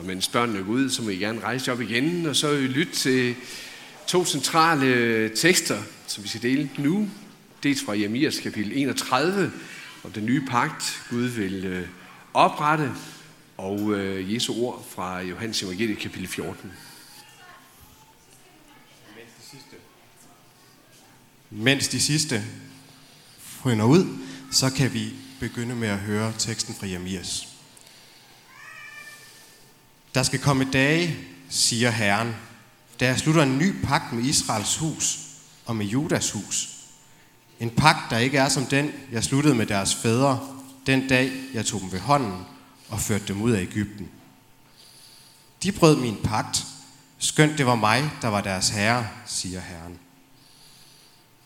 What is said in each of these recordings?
Og mens børnene går ud, så må I gerne rejse op igen, og så vil I lytte til to centrale tekster, som vi skal dele nu. Dels fra Jeremias kapitel 31, om den nye pagt, Gud vil øh, oprette, og øh, Jesu ord fra Johannes Evangeliet kapitel 14. Mens de sidste hønder ud, så kan vi begynde med at høre teksten fra Jeremias. Der skal komme dage, siger Herren, da jeg slutter en ny pagt med Israels hus og med Judas hus. En pagt, der ikke er som den, jeg sluttede med deres fædre, den dag jeg tog dem ved hånden og førte dem ud af Ægypten. De brød min pagt, skønt det var mig, der var deres herre, siger Herren.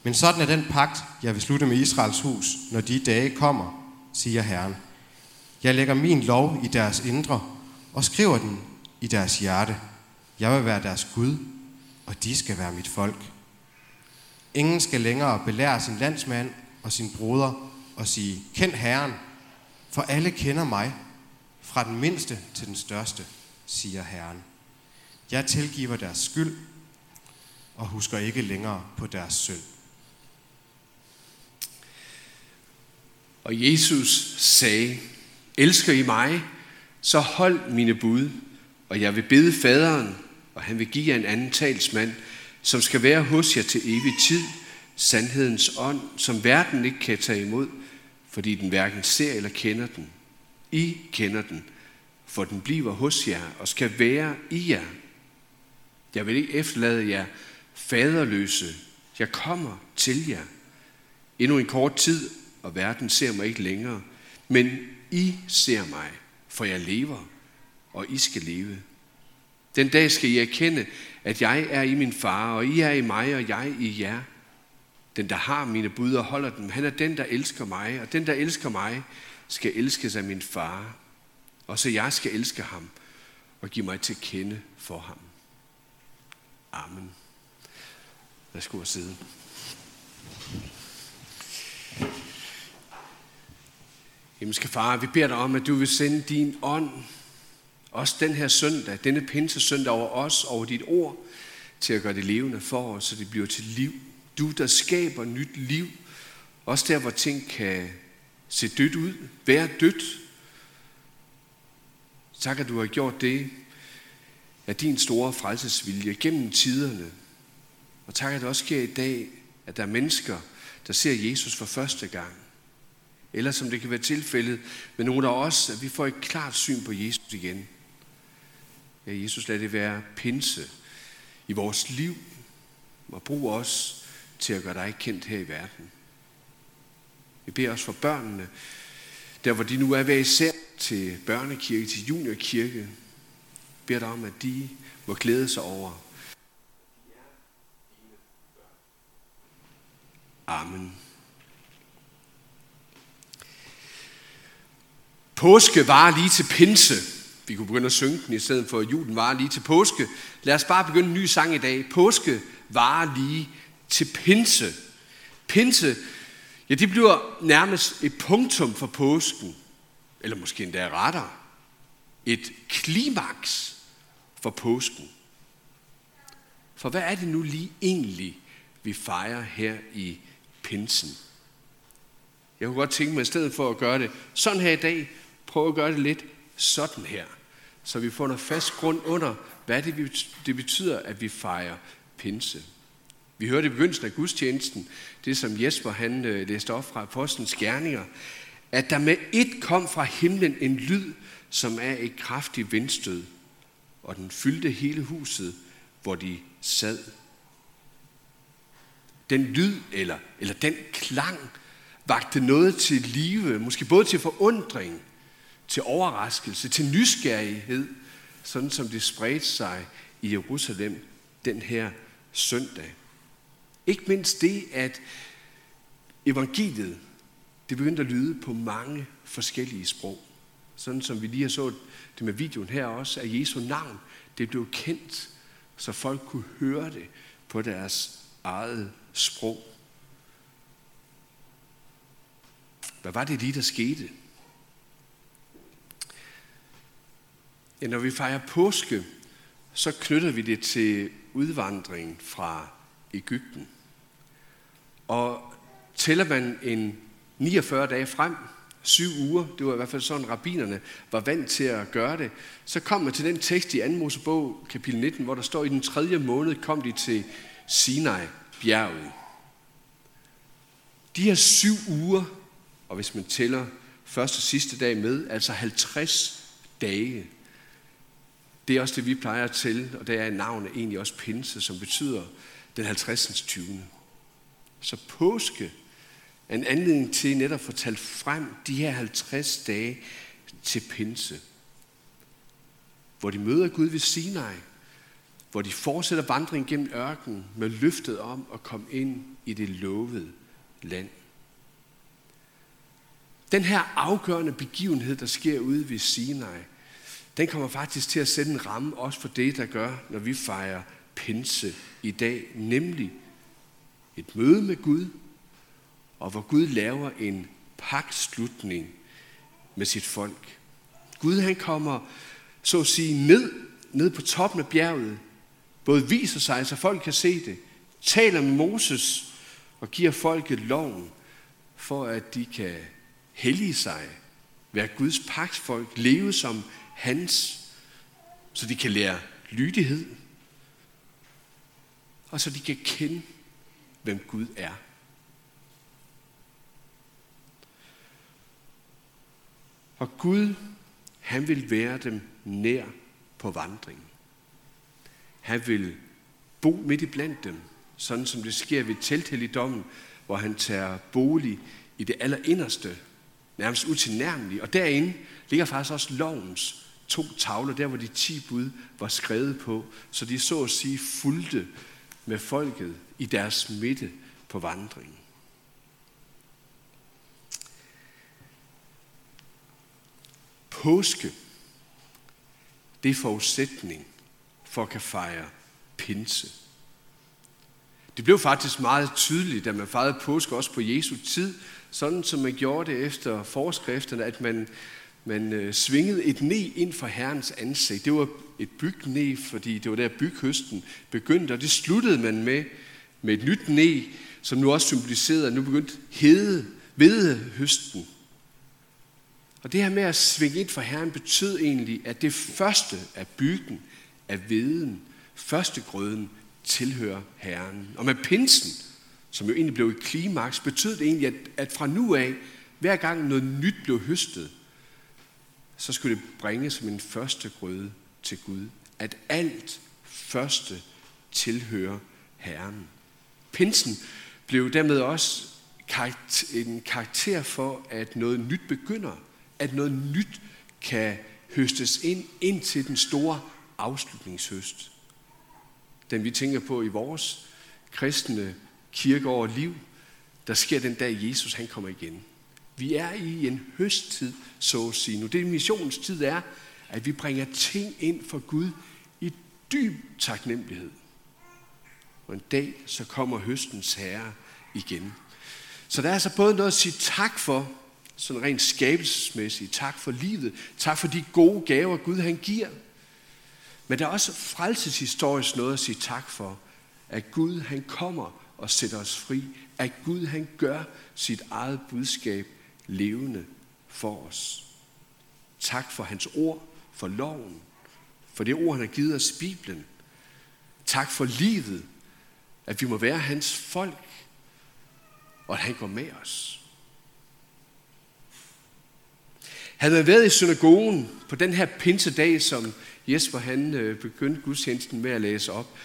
Men sådan er den pagt, jeg vil slutte med Israels hus, når de dage kommer, siger Herren. Jeg lægger min lov i deres indre og skriver den i deres hjerte. Jeg vil være deres Gud, og de skal være mit folk. Ingen skal længere belære sin landsmand og sin broder og sige, kend Herren, for alle kender mig, fra den mindste til den største, siger Herren. Jeg tilgiver deres skyld og husker ikke længere på deres synd. Og Jesus sagde, elsker I mig, så hold mine bud, og jeg vil bede faderen, og han vil give jer en anden talsmand, som skal være hos jer til evig tid, sandhedens ånd, som verden ikke kan tage imod, fordi den hverken ser eller kender den. I kender den, for den bliver hos jer og skal være i jer. Jeg vil ikke efterlade jer faderløse. Jeg kommer til jer. Endnu en kort tid, og verden ser mig ikke længere. Men I ser mig, for jeg lever, og I skal leve. Den dag skal I erkende, at jeg er i min far, og I er i mig, og jeg i jer. Den, der har mine bud og holder dem, han er den, der elsker mig, og den, der elsker mig, skal elskes af min far. Og så jeg skal elske ham og give mig til kende for ham. Amen. Værsgo at sidde. Himmelske Far, vi beder dig om, at du vil sende din ånd, også den her søndag, denne pinse søndag over os, over dit ord, til at gøre det levende for os, så det bliver til liv. Du, der skaber nyt liv, også der, hvor ting kan se dødt ud, være dødt. Tak, at du har gjort det af din store frelsesvilje gennem tiderne. Og tak, at det også sker i dag, at der er mennesker, der ser Jesus for første gang. Eller som det kan være tilfældet med nogle af os, at vi får et klart syn på Jesus igen. Ja, Jesus, lad det være pinse i vores liv, og brug os til at gøre dig kendt her i verden. Vi beder os for børnene, der hvor de nu er hver især til børnekirke, til juniorkirke. Beder dig om, at de må glæde sig over. Påske var lige til pinse. Vi kunne begynde at synge den i stedet for, at julen var lige til påske. Lad os bare begynde en ny sang i dag. Påske var lige til pinse. Pinse, ja, det bliver nærmest et punktum for påsken. Eller måske endda rettere. Et klimaks for påsken. For hvad er det nu lige egentlig, vi fejrer her i pinsen? Jeg kunne godt tænke mig, i stedet for at gøre det sådan her i dag, prøve at gøre det lidt sådan her. Så vi får noget fast grund under, hvad det, det betyder, at vi fejrer pinse. Vi hørte i begyndelsen af gudstjenesten, det som Jesper han øh, læste op fra Apostlenes Gerninger, at der med et kom fra himlen en lyd, som er et kraftigt vindstød, og den fyldte hele huset, hvor de sad. Den lyd, eller, eller den klang, vagte noget til live, måske både til forundring, til overraskelse, til nysgerrighed, sådan som det spredte sig i Jerusalem den her søndag. Ikke mindst det, at evangeliet, det begyndte at lyde på mange forskellige sprog. Sådan som vi lige har så det med videoen her også, at Jesu navn, det blev kendt, så folk kunne høre det på deres eget sprog. Hvad var det lige, der skete? Ja, når vi fejrer påske, så knytter vi det til udvandringen fra Ægypten. Og tæller man en 49 dage frem, syv uger, det var i hvert fald sådan, rabinerne var vant til at gøre det, så kom man til den tekst i 2. Mosebog, kapitel 19, hvor der står, i den tredje måned kom de til Sinai, bjerget. De her syv uger, og hvis man tæller første og sidste dag med, altså 50 dage, det er også det, vi plejer til, og det er navnet egentlig også pinse, som betyder den 50. 20. Så påske er en anledning til netop at få talt frem de her 50 dage til pinse. Hvor de møder Gud ved Sinai, hvor de fortsætter vandringen gennem ørkenen med løftet om at komme ind i det lovede land. Den her afgørende begivenhed, der sker ude ved Sinai, den kommer faktisk til at sætte en ramme også for det, der gør, når vi fejrer pinse i dag, nemlig et møde med Gud, og hvor Gud laver en pagtslutning med sit folk. Gud han kommer så at sige ned, ned på toppen af bjerget, både viser sig, så folk kan se det, taler med Moses og giver folket loven, for at de kan hellige sig, være Guds pagtfolk, leve som hans, så de kan lære lydighed, og så de kan kende, hvem Gud er. Og Gud, han vil være dem nær på vandringen. Han vil bo midt i blandt dem, sådan som det sker ved telthelligdommen, hvor han tager bolig i det allerinderste, nærmest utilnærmelige. Og derinde ligger faktisk også lovens to tavler, der hvor de ti bud var skrevet på, så de så at sige fulgte med folket i deres midte på vandringen. Påske, det er forudsætning for at kan fejre pinse. Det blev faktisk meget tydeligt, da man fejrede påske også på Jesu tid, sådan som man gjorde det efter forskrifterne, at man, man øh, svingede et ne ind for Herrens ansigt. Det var et bygne, fordi det var der byghøsten begyndte, og det sluttede man med, med et nyt ne, som nu også symboliserede, at nu begyndte hede, høsten. Og det her med at svinge ind for Herren betød egentlig, at det første af byggen, af veden, første grøden, tilhører Herren. Og med pinsen, som jo egentlig blev et klimaks, betød det egentlig, at, at fra nu af, hver gang noget nyt blev høstet, så skulle det bringe som en første grøde til Gud. At alt første tilhører Herren. Pinsen blev dermed også en karakter for, at noget nyt begynder. At noget nyt kan høstes ind, ind til den store afslutningshøst. Den vi tænker på i vores kristne kirkeår liv, der sker den dag Jesus han kommer igen. Vi er i en høsttid, så at sige. Nu det missionens tid er, at vi bringer ting ind for Gud i dyb taknemmelighed. Og en dag, så kommer høstens herre igen. Så der er altså både noget at sige tak for, sådan rent skabelsesmæssigt, tak for livet, tak for de gode gaver, Gud han giver. Men der er også frelseshistorisk noget at sige tak for, at Gud han kommer og sætter os fri, at Gud han gør sit eget budskab levende for os. Tak for hans ord, for loven, for det ord, han har givet os i Bibelen. Tak for livet, at vi må være hans folk, og at han går med os. Havde man været i synagogen på den her pinsedag, som Jesper han øh, begyndte gudstjenesten med at læse op,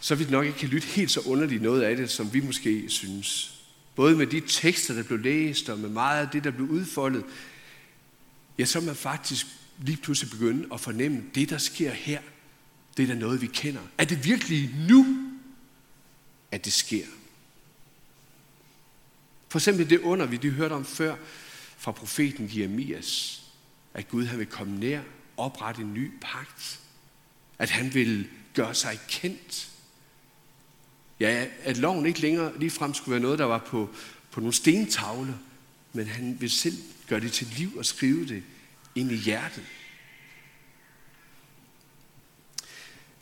så vi det nok ikke kan lytte helt så underligt noget af det, som vi måske synes. Både med de tekster, der blev læst, og med meget af det, der blev udfoldet, ja, så man faktisk lige pludselig begynde at fornemme, det der sker her, det er da noget, vi kender. Er det virkelig nu, at det sker? For eksempel det under, vi de hørte om før fra profeten Jeremias, at Gud han vil komme nær, oprette en ny pagt, at han vil gøre sig kendt. Ja, at loven ikke længere ligefrem skulle være noget, der var på, på nogle stentavler, men han vil selv gøre det til liv og skrive det ind i hjertet.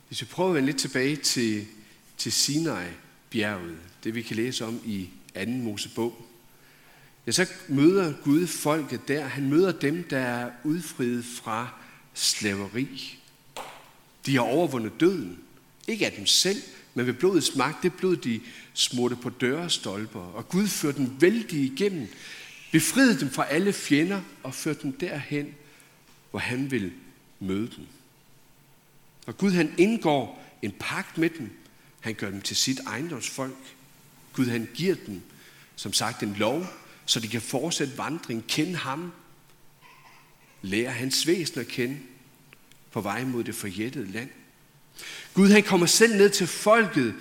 Hvis vi prøver at vende lidt tilbage til, til Sinai-bjerget, det vi kan læse om i 2. Mosebog, ja, så møder Gud folket der. Han møder dem, der er udfriet fra slaveri. De har overvundet døden. Ikke af dem selv, men ved blodets magt. Det blod, de smurte på dørestolper. Og Gud førte dem vældig igennem. Befriede dem fra alle fjender og førte dem derhen, hvor han vil møde dem. Og Gud han indgår en pagt med dem. Han gør dem til sit ejendomsfolk. Gud han giver dem, som sagt, en lov, så de kan fortsætte vandring, kende ham, lære hans væsen at kende på vej mod det forjættede land. Gud han kommer selv ned til folket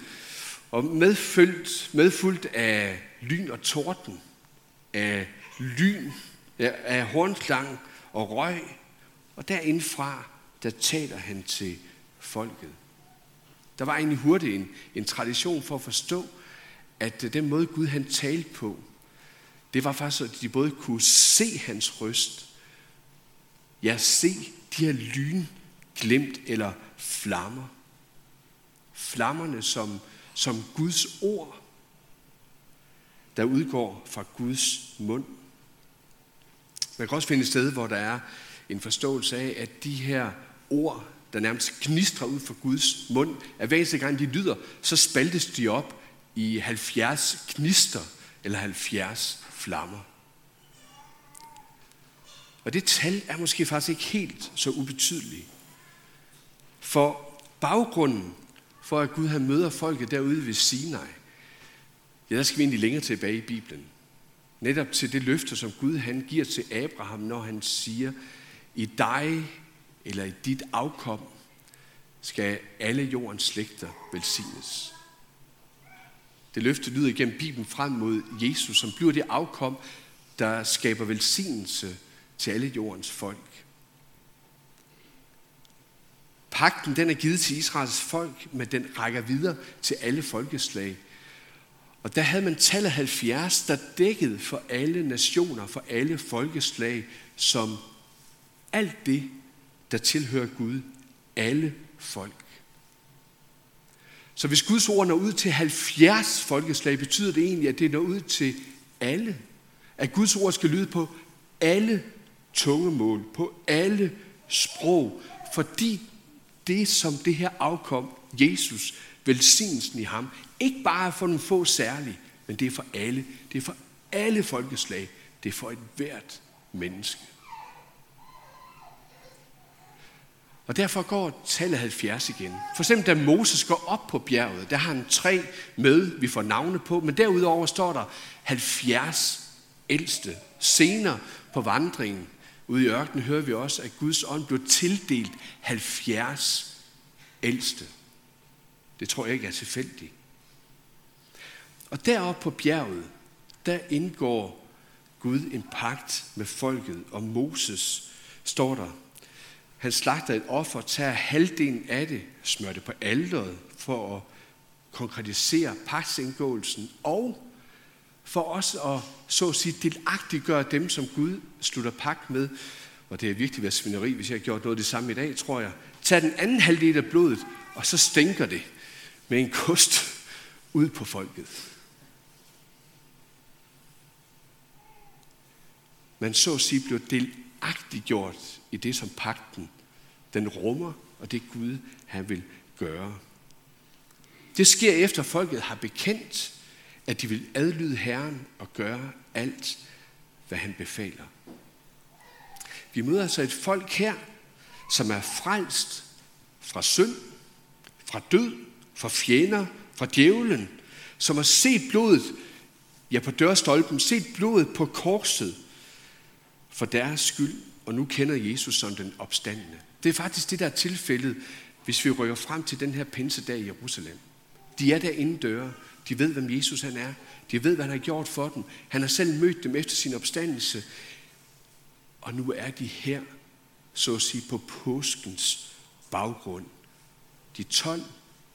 og medfyldt, medfuldt af lyn og torden, af lyn, af hornklang og røg. Og derindfra, der taler han til folket. Der var egentlig hurtigt en, en tradition for at forstå, at øh, den måde Gud han talte på, det var faktisk, at de både kunne se hans røst, ja, se de her lyn, glimt eller flammer. Flammerne som, som Guds ord, der udgår fra Guds mund. Man kan også finde et sted, hvor der er en forståelse af, at de her ord, der nærmest knistrer ud fra Guds mund, at hver eneste gang de lyder, så spaltes de op i 70 knister eller 70 flammer. Og det tal er måske faktisk ikke helt så ubetydeligt. For baggrunden for, at Gud har møder folket derude ved Sinai, ja, der skal vi egentlig længere tilbage i Bibelen. Netop til det løfte, som Gud han giver til Abraham, når han siger, i dig eller i dit afkom skal alle jordens slægter velsignes. Det løfte lyder igennem Bibelen frem mod Jesus, som bliver det afkom, der skaber velsignelse til alle jordens folk. Pakten den er givet til Israels folk, men den rækker videre til alle folkeslag. Og der havde man tallet 70, der dækkede for alle nationer, for alle folkeslag, som alt det, der tilhører Gud, alle folk. Så hvis Guds ord når ud til 70 folkeslag, betyder det egentlig, at det når ud til alle. At Guds ord skal lyde på alle tungemål, på alle sprog, fordi det, som det her afkom, Jesus, velsignelsen i ham, ikke bare er for nogle få særlige, men det er for alle. Det er for alle folkeslag. Det er for et hvert menneske. Og derfor går tallet 70 igen. For eksempel da Moses går op på bjerget, der har han tre med, vi får navne på, men derudover står der 70 ældste. Senere på vandringen ude i ørkenen hører vi også, at Guds ånd blev tildelt 70 ældste. Det tror jeg ikke er tilfældigt. Og deroppe på bjerget, der indgår Gud en pagt med folket, og Moses står der han slagter et offer, tager halvdelen af det, smører det på alderet for at konkretisere pagtsindgåelsen, og for os at så at sige delagtiggøre dem, som Gud slutter pagt med. Og det er virkelig været svineri, hvis jeg har gjort noget af det samme i dag, tror jeg. Tag den anden halvdel af blodet, og så stænker det med en kost ud på folket. Man så at sige blev delagtiggjort i det, som pakten den rummer, og det Gud han vil gøre. Det sker efter folket har bekendt, at de vil adlyde Herren og gøre alt, hvad han befaler. Vi møder altså et folk her, som er frelst fra synd, fra død, fra fjender, fra djævlen, som har set blodet, ja på dørstolpen, set blodet på korset for deres skyld, og nu kender Jesus som den opstandende. Det er faktisk det, der er tilfældet, hvis vi rykker frem til den her pinsedag i Jerusalem. De er der inde døre. De ved, hvem Jesus han er. De ved, hvad han har gjort for dem. Han har selv mødt dem efter sin opstandelse. Og nu er de her, så at sige, på påskens baggrund. De 12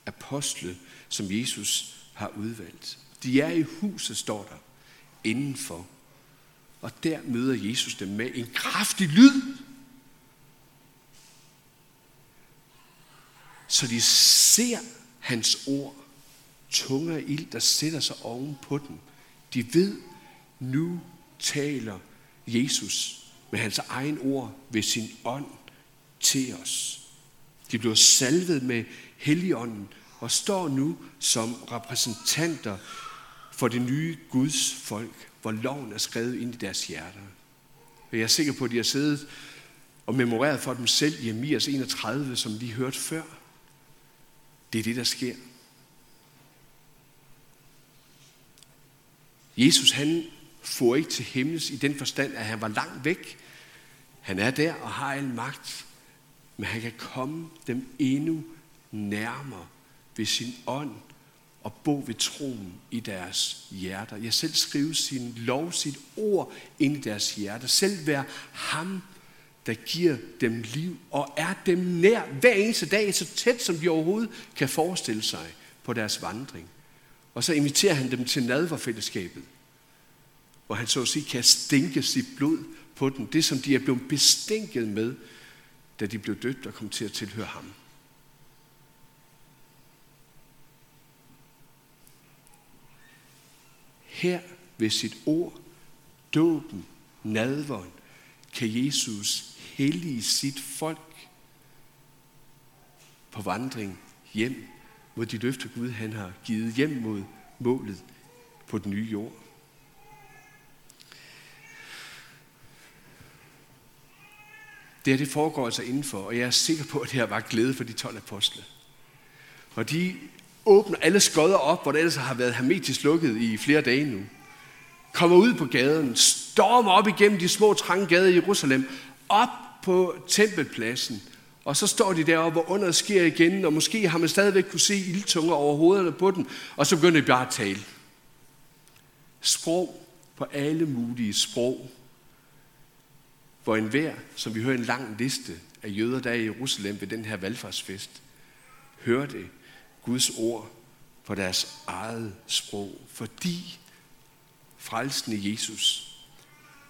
apostle, som Jesus har udvalgt. De er i huset, står der, indenfor. Og der møder Jesus dem med en kraftig lyd så de ser hans ord. Tunge af ild, der sætter sig oven på dem. De ved, nu taler Jesus med hans egen ord ved sin ånd til os. De bliver salvet med Helligånden og står nu som repræsentanter for det nye Guds folk, hvor loven er skrevet ind i deres hjerter. Og jeg er sikker på, at de har siddet og memoreret for dem selv i Amias 31, som vi hørte før. Det er det, der sker. Jesus, han får ikke til himmels i den forstand, at han var langt væk. Han er der og har al magt, men han kan komme dem endnu nærmere ved sin ånd og bo ved troen i deres hjerter. Jeg selv skrive sin lov, sit ord ind i deres hjerter. Selv være ham, der giver dem liv og er dem nær hver eneste dag, så tæt som de overhovedet kan forestille sig på deres vandring. Og så inviterer han dem til nadverfællesskabet, hvor han så at sige kan stinke sit blod på dem. Det, som de er blevet bestænket med, da de blev døbt og kom til at tilhøre ham. Her ved sit ord, dåben, nadveren, kan Jesus hellige sit folk på vandring hjem mod de løfter Gud han har givet hjem mod målet på den nye jord. Det her det foregår altså indenfor, og jeg er sikker på, at det her var glæde for de 12 apostle. Og de åbner alle skodder op, hvor det ellers har været hermetisk lukket i flere dage nu. Kommer ud på gaden, stormer op igennem de små trange gader i Jerusalem, op på tempelpladsen. Og så står de deroppe, hvor underet sker igen, og måske har man stadigvæk kunne se ildtunger over hovederne på dem, og så begynder de bare at tale. Sprog på alle mulige sprog. Hvor enhver, som vi hører en lang liste af jøder, der er i Jerusalem ved den her valgfartsfest, hørte Guds ord på deres eget sprog, fordi frelsen i Jesus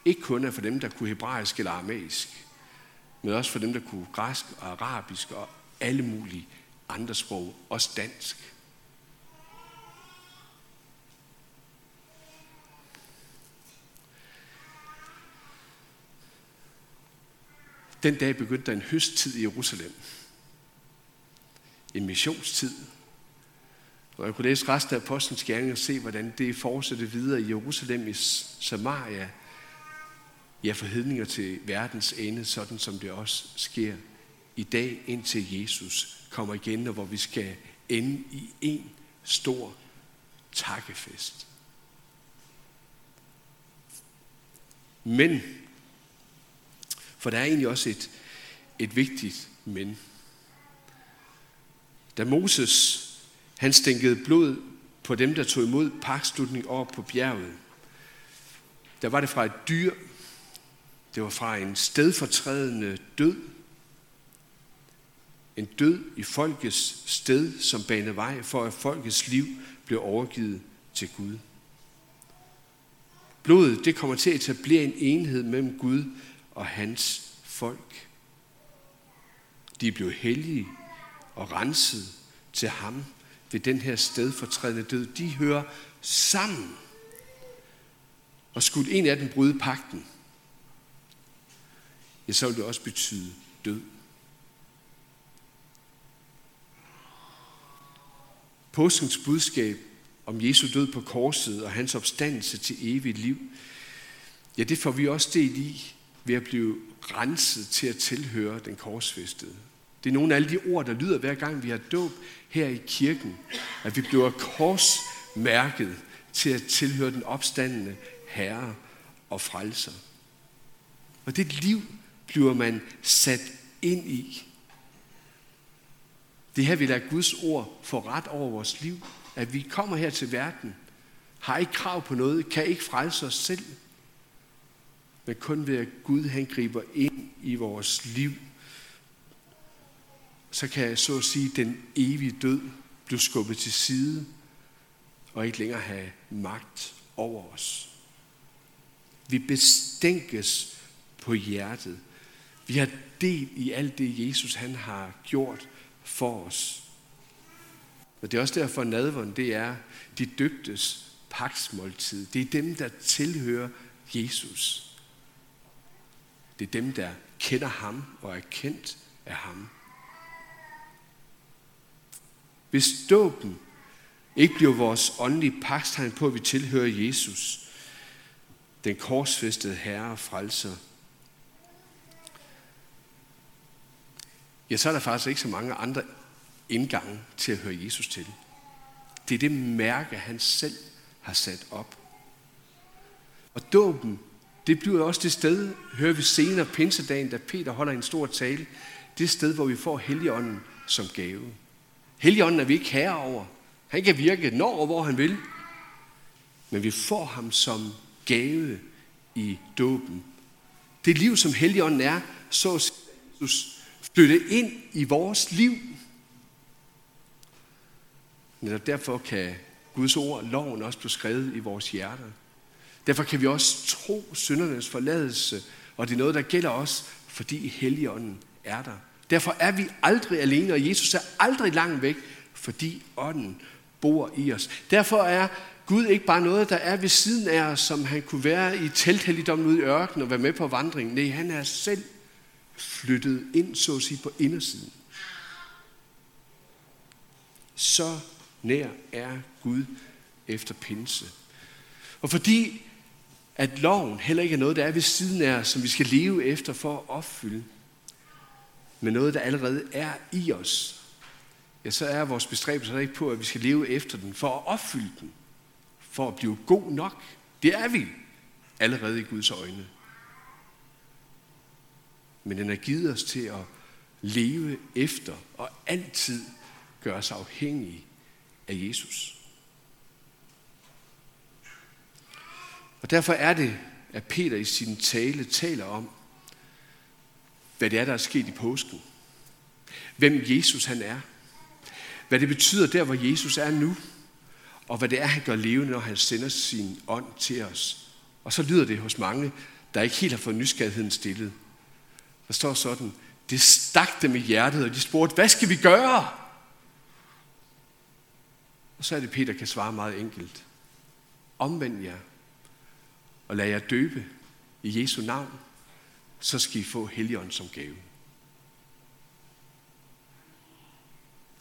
ikke kun er for dem, der kunne hebraisk eller aramæisk, men også for dem, der kunne græsk og arabisk og alle mulige andre sprog, også dansk. Den dag begyndte der en høsttid i Jerusalem. En missionstid, og jeg kunne læse resten af apostlenes gerning og se, hvordan det fortsatte videre i Jerusalem, i Samaria, ja, forhedninger til verdens ende, sådan som det også sker i dag, indtil Jesus kommer igen, og hvor vi skal ende i en stor takkefest. Men, for der er egentlig også et, et vigtigt men. Da Moses han stænkede blod på dem, der tog imod pakslutning over på bjerget. Der var det fra et dyr. Det var fra en stedfortrædende død. En død i folkets sted, som banede vej for, at folkets liv blev overgivet til Gud. Blodet, det kommer til at etablere en enhed mellem Gud og hans folk. De blev hellige og renset til ham ved den her stedfortrædende død, de hører sammen. Og skulle en af dem bryde pakten, ja, så vil det også betyde død. Påskens budskab om Jesu død på korset og hans opstandelse til evigt liv, ja, det får vi også del i ved at blive renset til at tilhøre den korsfæstede. Det er nogle af alle de ord, der lyder hver gang vi har dåb her i kirken, at vi bliver korsmærket til at tilhøre den opstandende Herre og frelser. Og det liv bliver man sat ind i. Det her vil lader Guds ord få ret over vores liv. At vi kommer her til verden, har ikke krav på noget, kan ikke frelse os selv, men kun ved at Gud han griber ind i vores liv så kan så at sige den evige død blive skubbet til side og ikke længere have magt over os. Vi bestænkes på hjertet. Vi har del i alt det, Jesus han har gjort for os. Og det er også derfor, at det er de døbtes paksmåltid. Det er dem, der tilhører Jesus. Det er dem, der kender ham og er kendt af ham. Hvis dåben ikke bliver vores åndelige pakstegn på, at vi tilhører Jesus, den korsfæstede Herre og frelser, ja, så er der faktisk ikke så mange andre indgange til at høre Jesus til. Det er det mærke, han selv har sat op. Og dåben, det bliver også det sted, hører vi senere pinsedagen, da Peter holder en stor tale, det sted, hvor vi får Helligånden som gave. Helligånden er vi ikke herre over. Han kan virke når og hvor han vil. Men vi får ham som gave i dåben. Det liv, som Helligånden er, så Jesus flytte ind i vores liv. Netop derfor kan Guds ord, loven, også blive skrevet i vores hjerter. Derfor kan vi også tro syndernes forladelse, og det er noget, der gælder os, fordi Helligånden er der. Derfor er vi aldrig alene, og Jesus er aldrig langt væk, fordi ånden bor i os. Derfor er Gud ikke bare noget, der er ved siden af os, som han kunne være i telthelligdommen ude i ørkenen og være med på vandringen. Nej, han er selv flyttet ind, så at sige, på indersiden. Så nær er Gud efter pinse. Og fordi at loven heller ikke er noget, der er ved siden af os, som vi skal leve efter for at opfylde, men noget, der allerede er i os, ja, så er vores bestræbelse ikke på, at vi skal leve efter den for at opfylde den, for at blive god nok. Det er vi allerede i Guds øjne. Men den har givet os til at leve efter og altid gøre os afhængige af Jesus. Og derfor er det, at Peter i sin tale taler om, hvad det er, der er sket i påsken. Hvem Jesus han er. Hvad det betyder der, hvor Jesus er nu. Og hvad det er, han gør levende, når han sender sin ånd til os. Og så lyder det hos mange, der ikke helt har fået nysgerrigheden stillet. Der står sådan, det stak dem i hjertet, og de spurgte, hvad skal vi gøre? Og så er det, Peter kan svare meget enkelt. Omvend jer, og lad jer døbe i Jesu navn, så skal I få Helligånden som gave.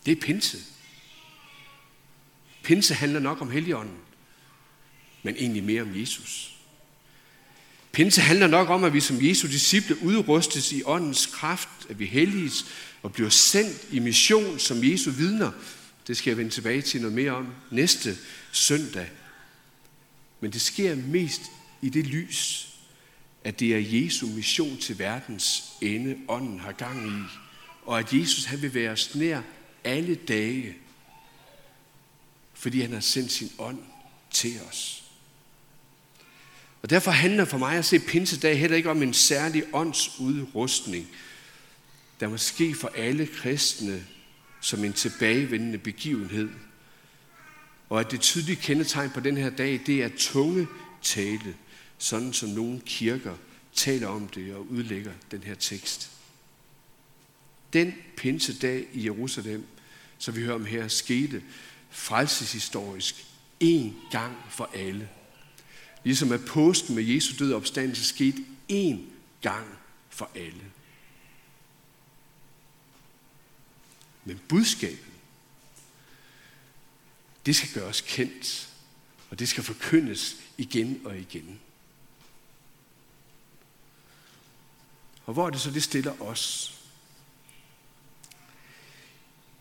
Det er pinse. Pinse handler nok om Helligånden, men egentlig mere om Jesus. Pinse handler nok om, at vi som Jesu disciple udrustes i åndens kraft, at vi helliges og bliver sendt i mission som Jesu vidner. Det skal jeg vende tilbage til noget mere om næste søndag. Men det sker mest i det lys, at det er Jesu mission til verdens ende, ånden har gang i, og at Jesus han vil være os nær alle dage, fordi han har sendt sin ånd til os. Og derfor handler for mig at se pinsedag heller ikke om en særlig åndsudrustning, der må ske for alle kristne som en tilbagevendende begivenhed. Og at det tydelige kendetegn på den her dag, det er tunge tale, sådan som nogle kirker taler om det og udlægger den her tekst. Den pinsedag i Jerusalem, som vi hører om her, skete frelseshistorisk en gang for alle. Ligesom at påsken med Jesu død og opstandelse skete én gang for alle. Men budskabet, det skal gøres kendt, og det skal forkyndes igen og igen. Og hvor er det så, det stiller os?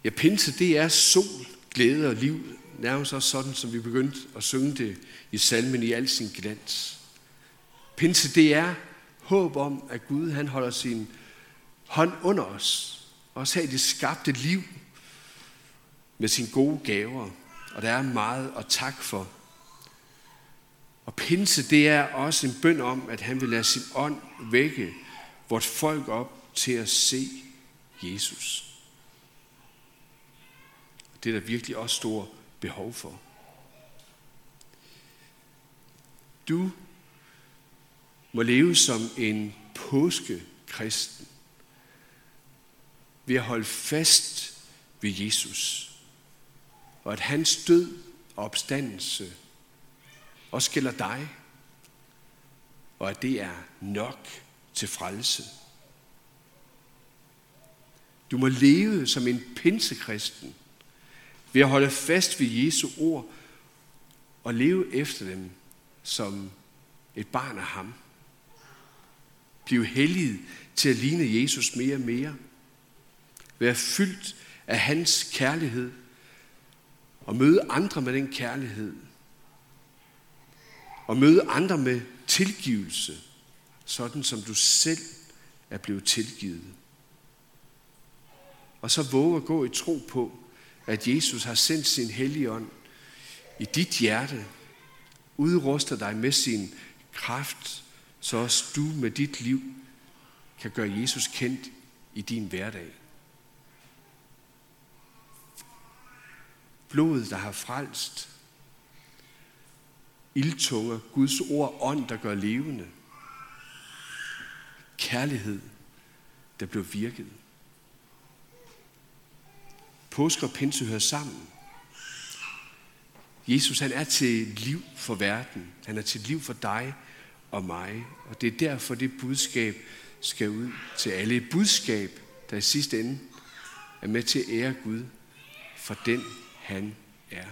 Ja, pinse, det er sol, glæde og liv, nærmest også sådan, som vi begyndte at synge det i salmen i al sin glans. Pinse, det er håb om, at Gud han holder sin hånd under os, og også have det skabte liv med sine gode gaver. Og der er meget at tak for. Og pinse, det er også en bøn om, at han vil lade sin ånd vække vort folk op til at se Jesus. Det er der virkelig også stor behov for. Du må leve som en påskekristen ved at holde fast ved Jesus. og at hans død og opstandelse også gælder dig, og at det er nok til frelse. Du må leve som en pinsekristen ved at holde fast ved Jesu ord og leve efter dem som et barn af ham. Bliv helliget til at ligne Jesus mere og mere. Vær fyldt af hans kærlighed og møde andre med den kærlighed. Og møde andre med tilgivelse, sådan som du selv er blevet tilgivet. Og så våge at gå i tro på, at Jesus har sendt sin hellige ånd i dit hjerte, udruster dig med sin kraft, så også du med dit liv kan gøre Jesus kendt i din hverdag. Blodet, der har frelst. Ildtunger, Guds ord, ånd, der gør levende. Kærlighed, der blev virket. Påske og pinse hører sammen. Jesus han er til liv for verden. Han er til liv for dig og mig. Og det er derfor, det budskab skal ud til alle. Et budskab, der i sidste ende er med til at ære Gud for den, han er.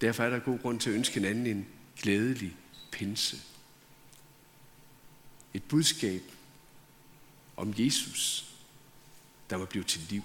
Derfor er der god grund til at ønske hinanden en glædelig pinse. Et budskab om Jesus, der må blive til liv.